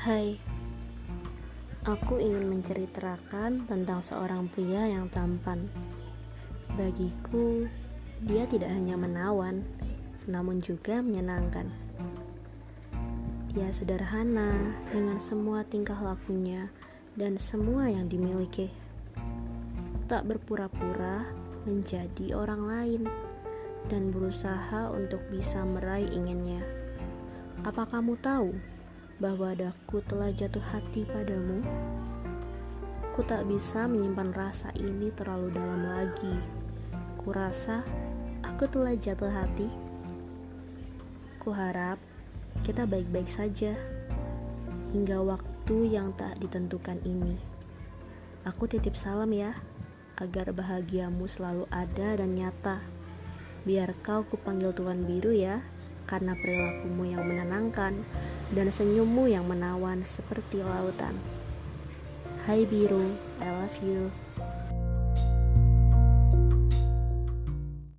Hai, aku ingin menceritakan tentang seorang pria yang tampan. Bagiku, dia tidak hanya menawan, namun juga menyenangkan. Dia sederhana dengan semua tingkah lakunya dan semua yang dimiliki. Tak berpura-pura menjadi orang lain dan berusaha untuk bisa meraih inginnya. Apa kamu tahu bahwa daku telah jatuh hati padamu? Ku tak bisa menyimpan rasa ini terlalu dalam lagi. Kurasa aku telah jatuh hati. Ku harap kita baik-baik saja hingga waktu yang tak ditentukan ini. Aku titip salam ya, agar bahagiamu selalu ada dan nyata. Biar kau kupanggil Tuan Biru ya karena perilakumu yang menenangkan dan senyummu yang menawan seperti lautan. Hai biru, I love you.